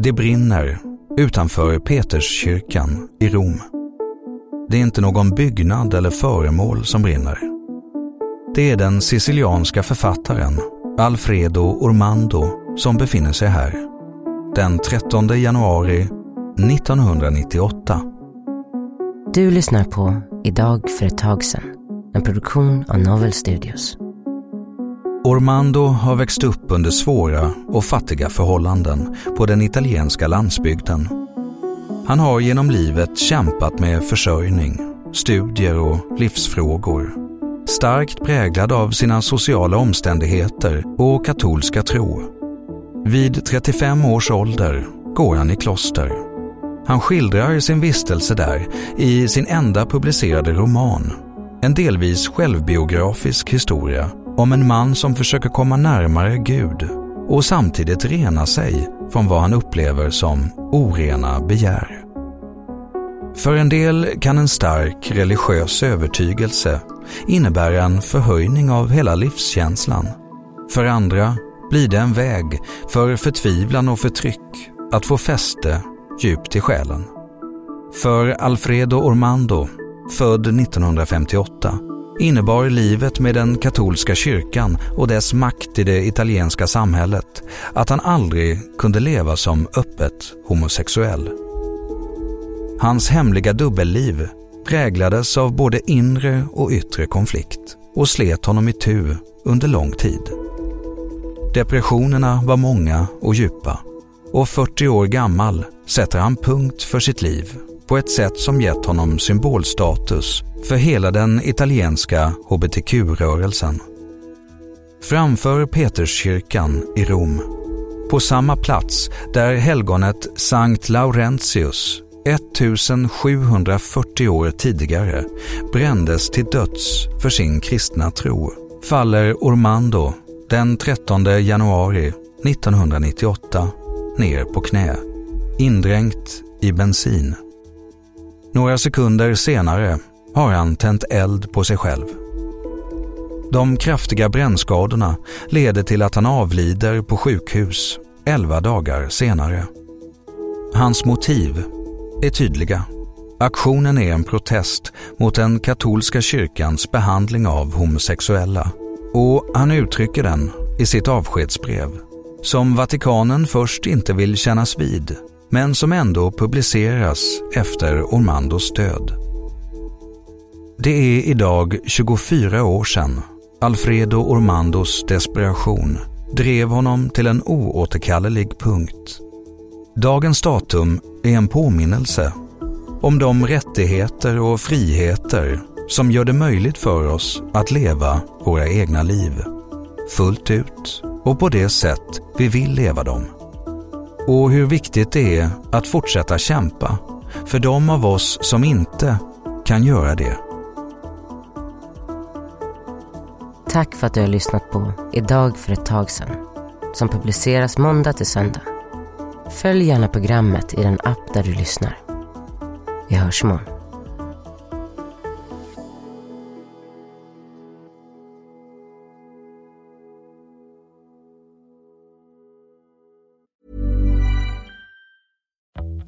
Det brinner utanför Peterskyrkan i Rom. Det är inte någon byggnad eller föremål som brinner. Det är den sicilianska författaren Alfredo Ormando som befinner sig här. Den 13 januari 1998. Du lyssnar på Idag för ett tag sedan, en produktion av Novel Studios. Ormando har växt upp under svåra och fattiga förhållanden på den italienska landsbygden. Han har genom livet kämpat med försörjning, studier och livsfrågor. Starkt präglad av sina sociala omständigheter och katolska tro. Vid 35 års ålder går han i kloster. Han skildrar sin vistelse där i sin enda publicerade roman. En delvis självbiografisk historia om en man som försöker komma närmare Gud och samtidigt rena sig från vad han upplever som orena begär. För en del kan en stark religiös övertygelse innebära en förhöjning av hela livskänslan. För andra blir det en väg för förtvivlan och förtryck att få fäste djupt i själen. För Alfredo Ormando, född 1958, innebar livet med den katolska kyrkan och dess makt i det italienska samhället att han aldrig kunde leva som öppet homosexuell. Hans hemliga dubbelliv präglades av både inre och yttre konflikt och slet honom i tu under lång tid. Depressionerna var många och djupa och 40 år gammal sätter han punkt för sitt liv på ett sätt som gett honom symbolstatus för hela den italienska hbtq-rörelsen. Framför Peterskyrkan i Rom, på samma plats där helgonet Sankt Laurentius 1740 år tidigare brändes till döds för sin kristna tro, faller Ormando den 13 januari 1998 ner på knä, indränkt i bensin. Några sekunder senare har han tänt eld på sig själv. De kraftiga brännskadorna leder till att han avlider på sjukhus elva dagar senare. Hans motiv är tydliga. Aktionen är en protest mot den katolska kyrkans behandling av homosexuella och han uttrycker den i sitt avskedsbrev som Vatikanen först inte vill kännas vid men som ändå publiceras efter Ormandos död. Det är idag 24 år sedan Alfredo Ormandos desperation drev honom till en oåterkallelig punkt. Dagens datum är en påminnelse om de rättigheter och friheter som gör det möjligt för oss att leva våra egna liv. Fullt ut och på det sätt vi vill leva dem. Och hur viktigt det är att fortsätta kämpa för de av oss som inte kan göra det. Tack för att du har lyssnat på Idag för ett tag sedan som publiceras måndag till söndag. Följ gärna programmet i den app där du lyssnar. Vi hörs imorgon.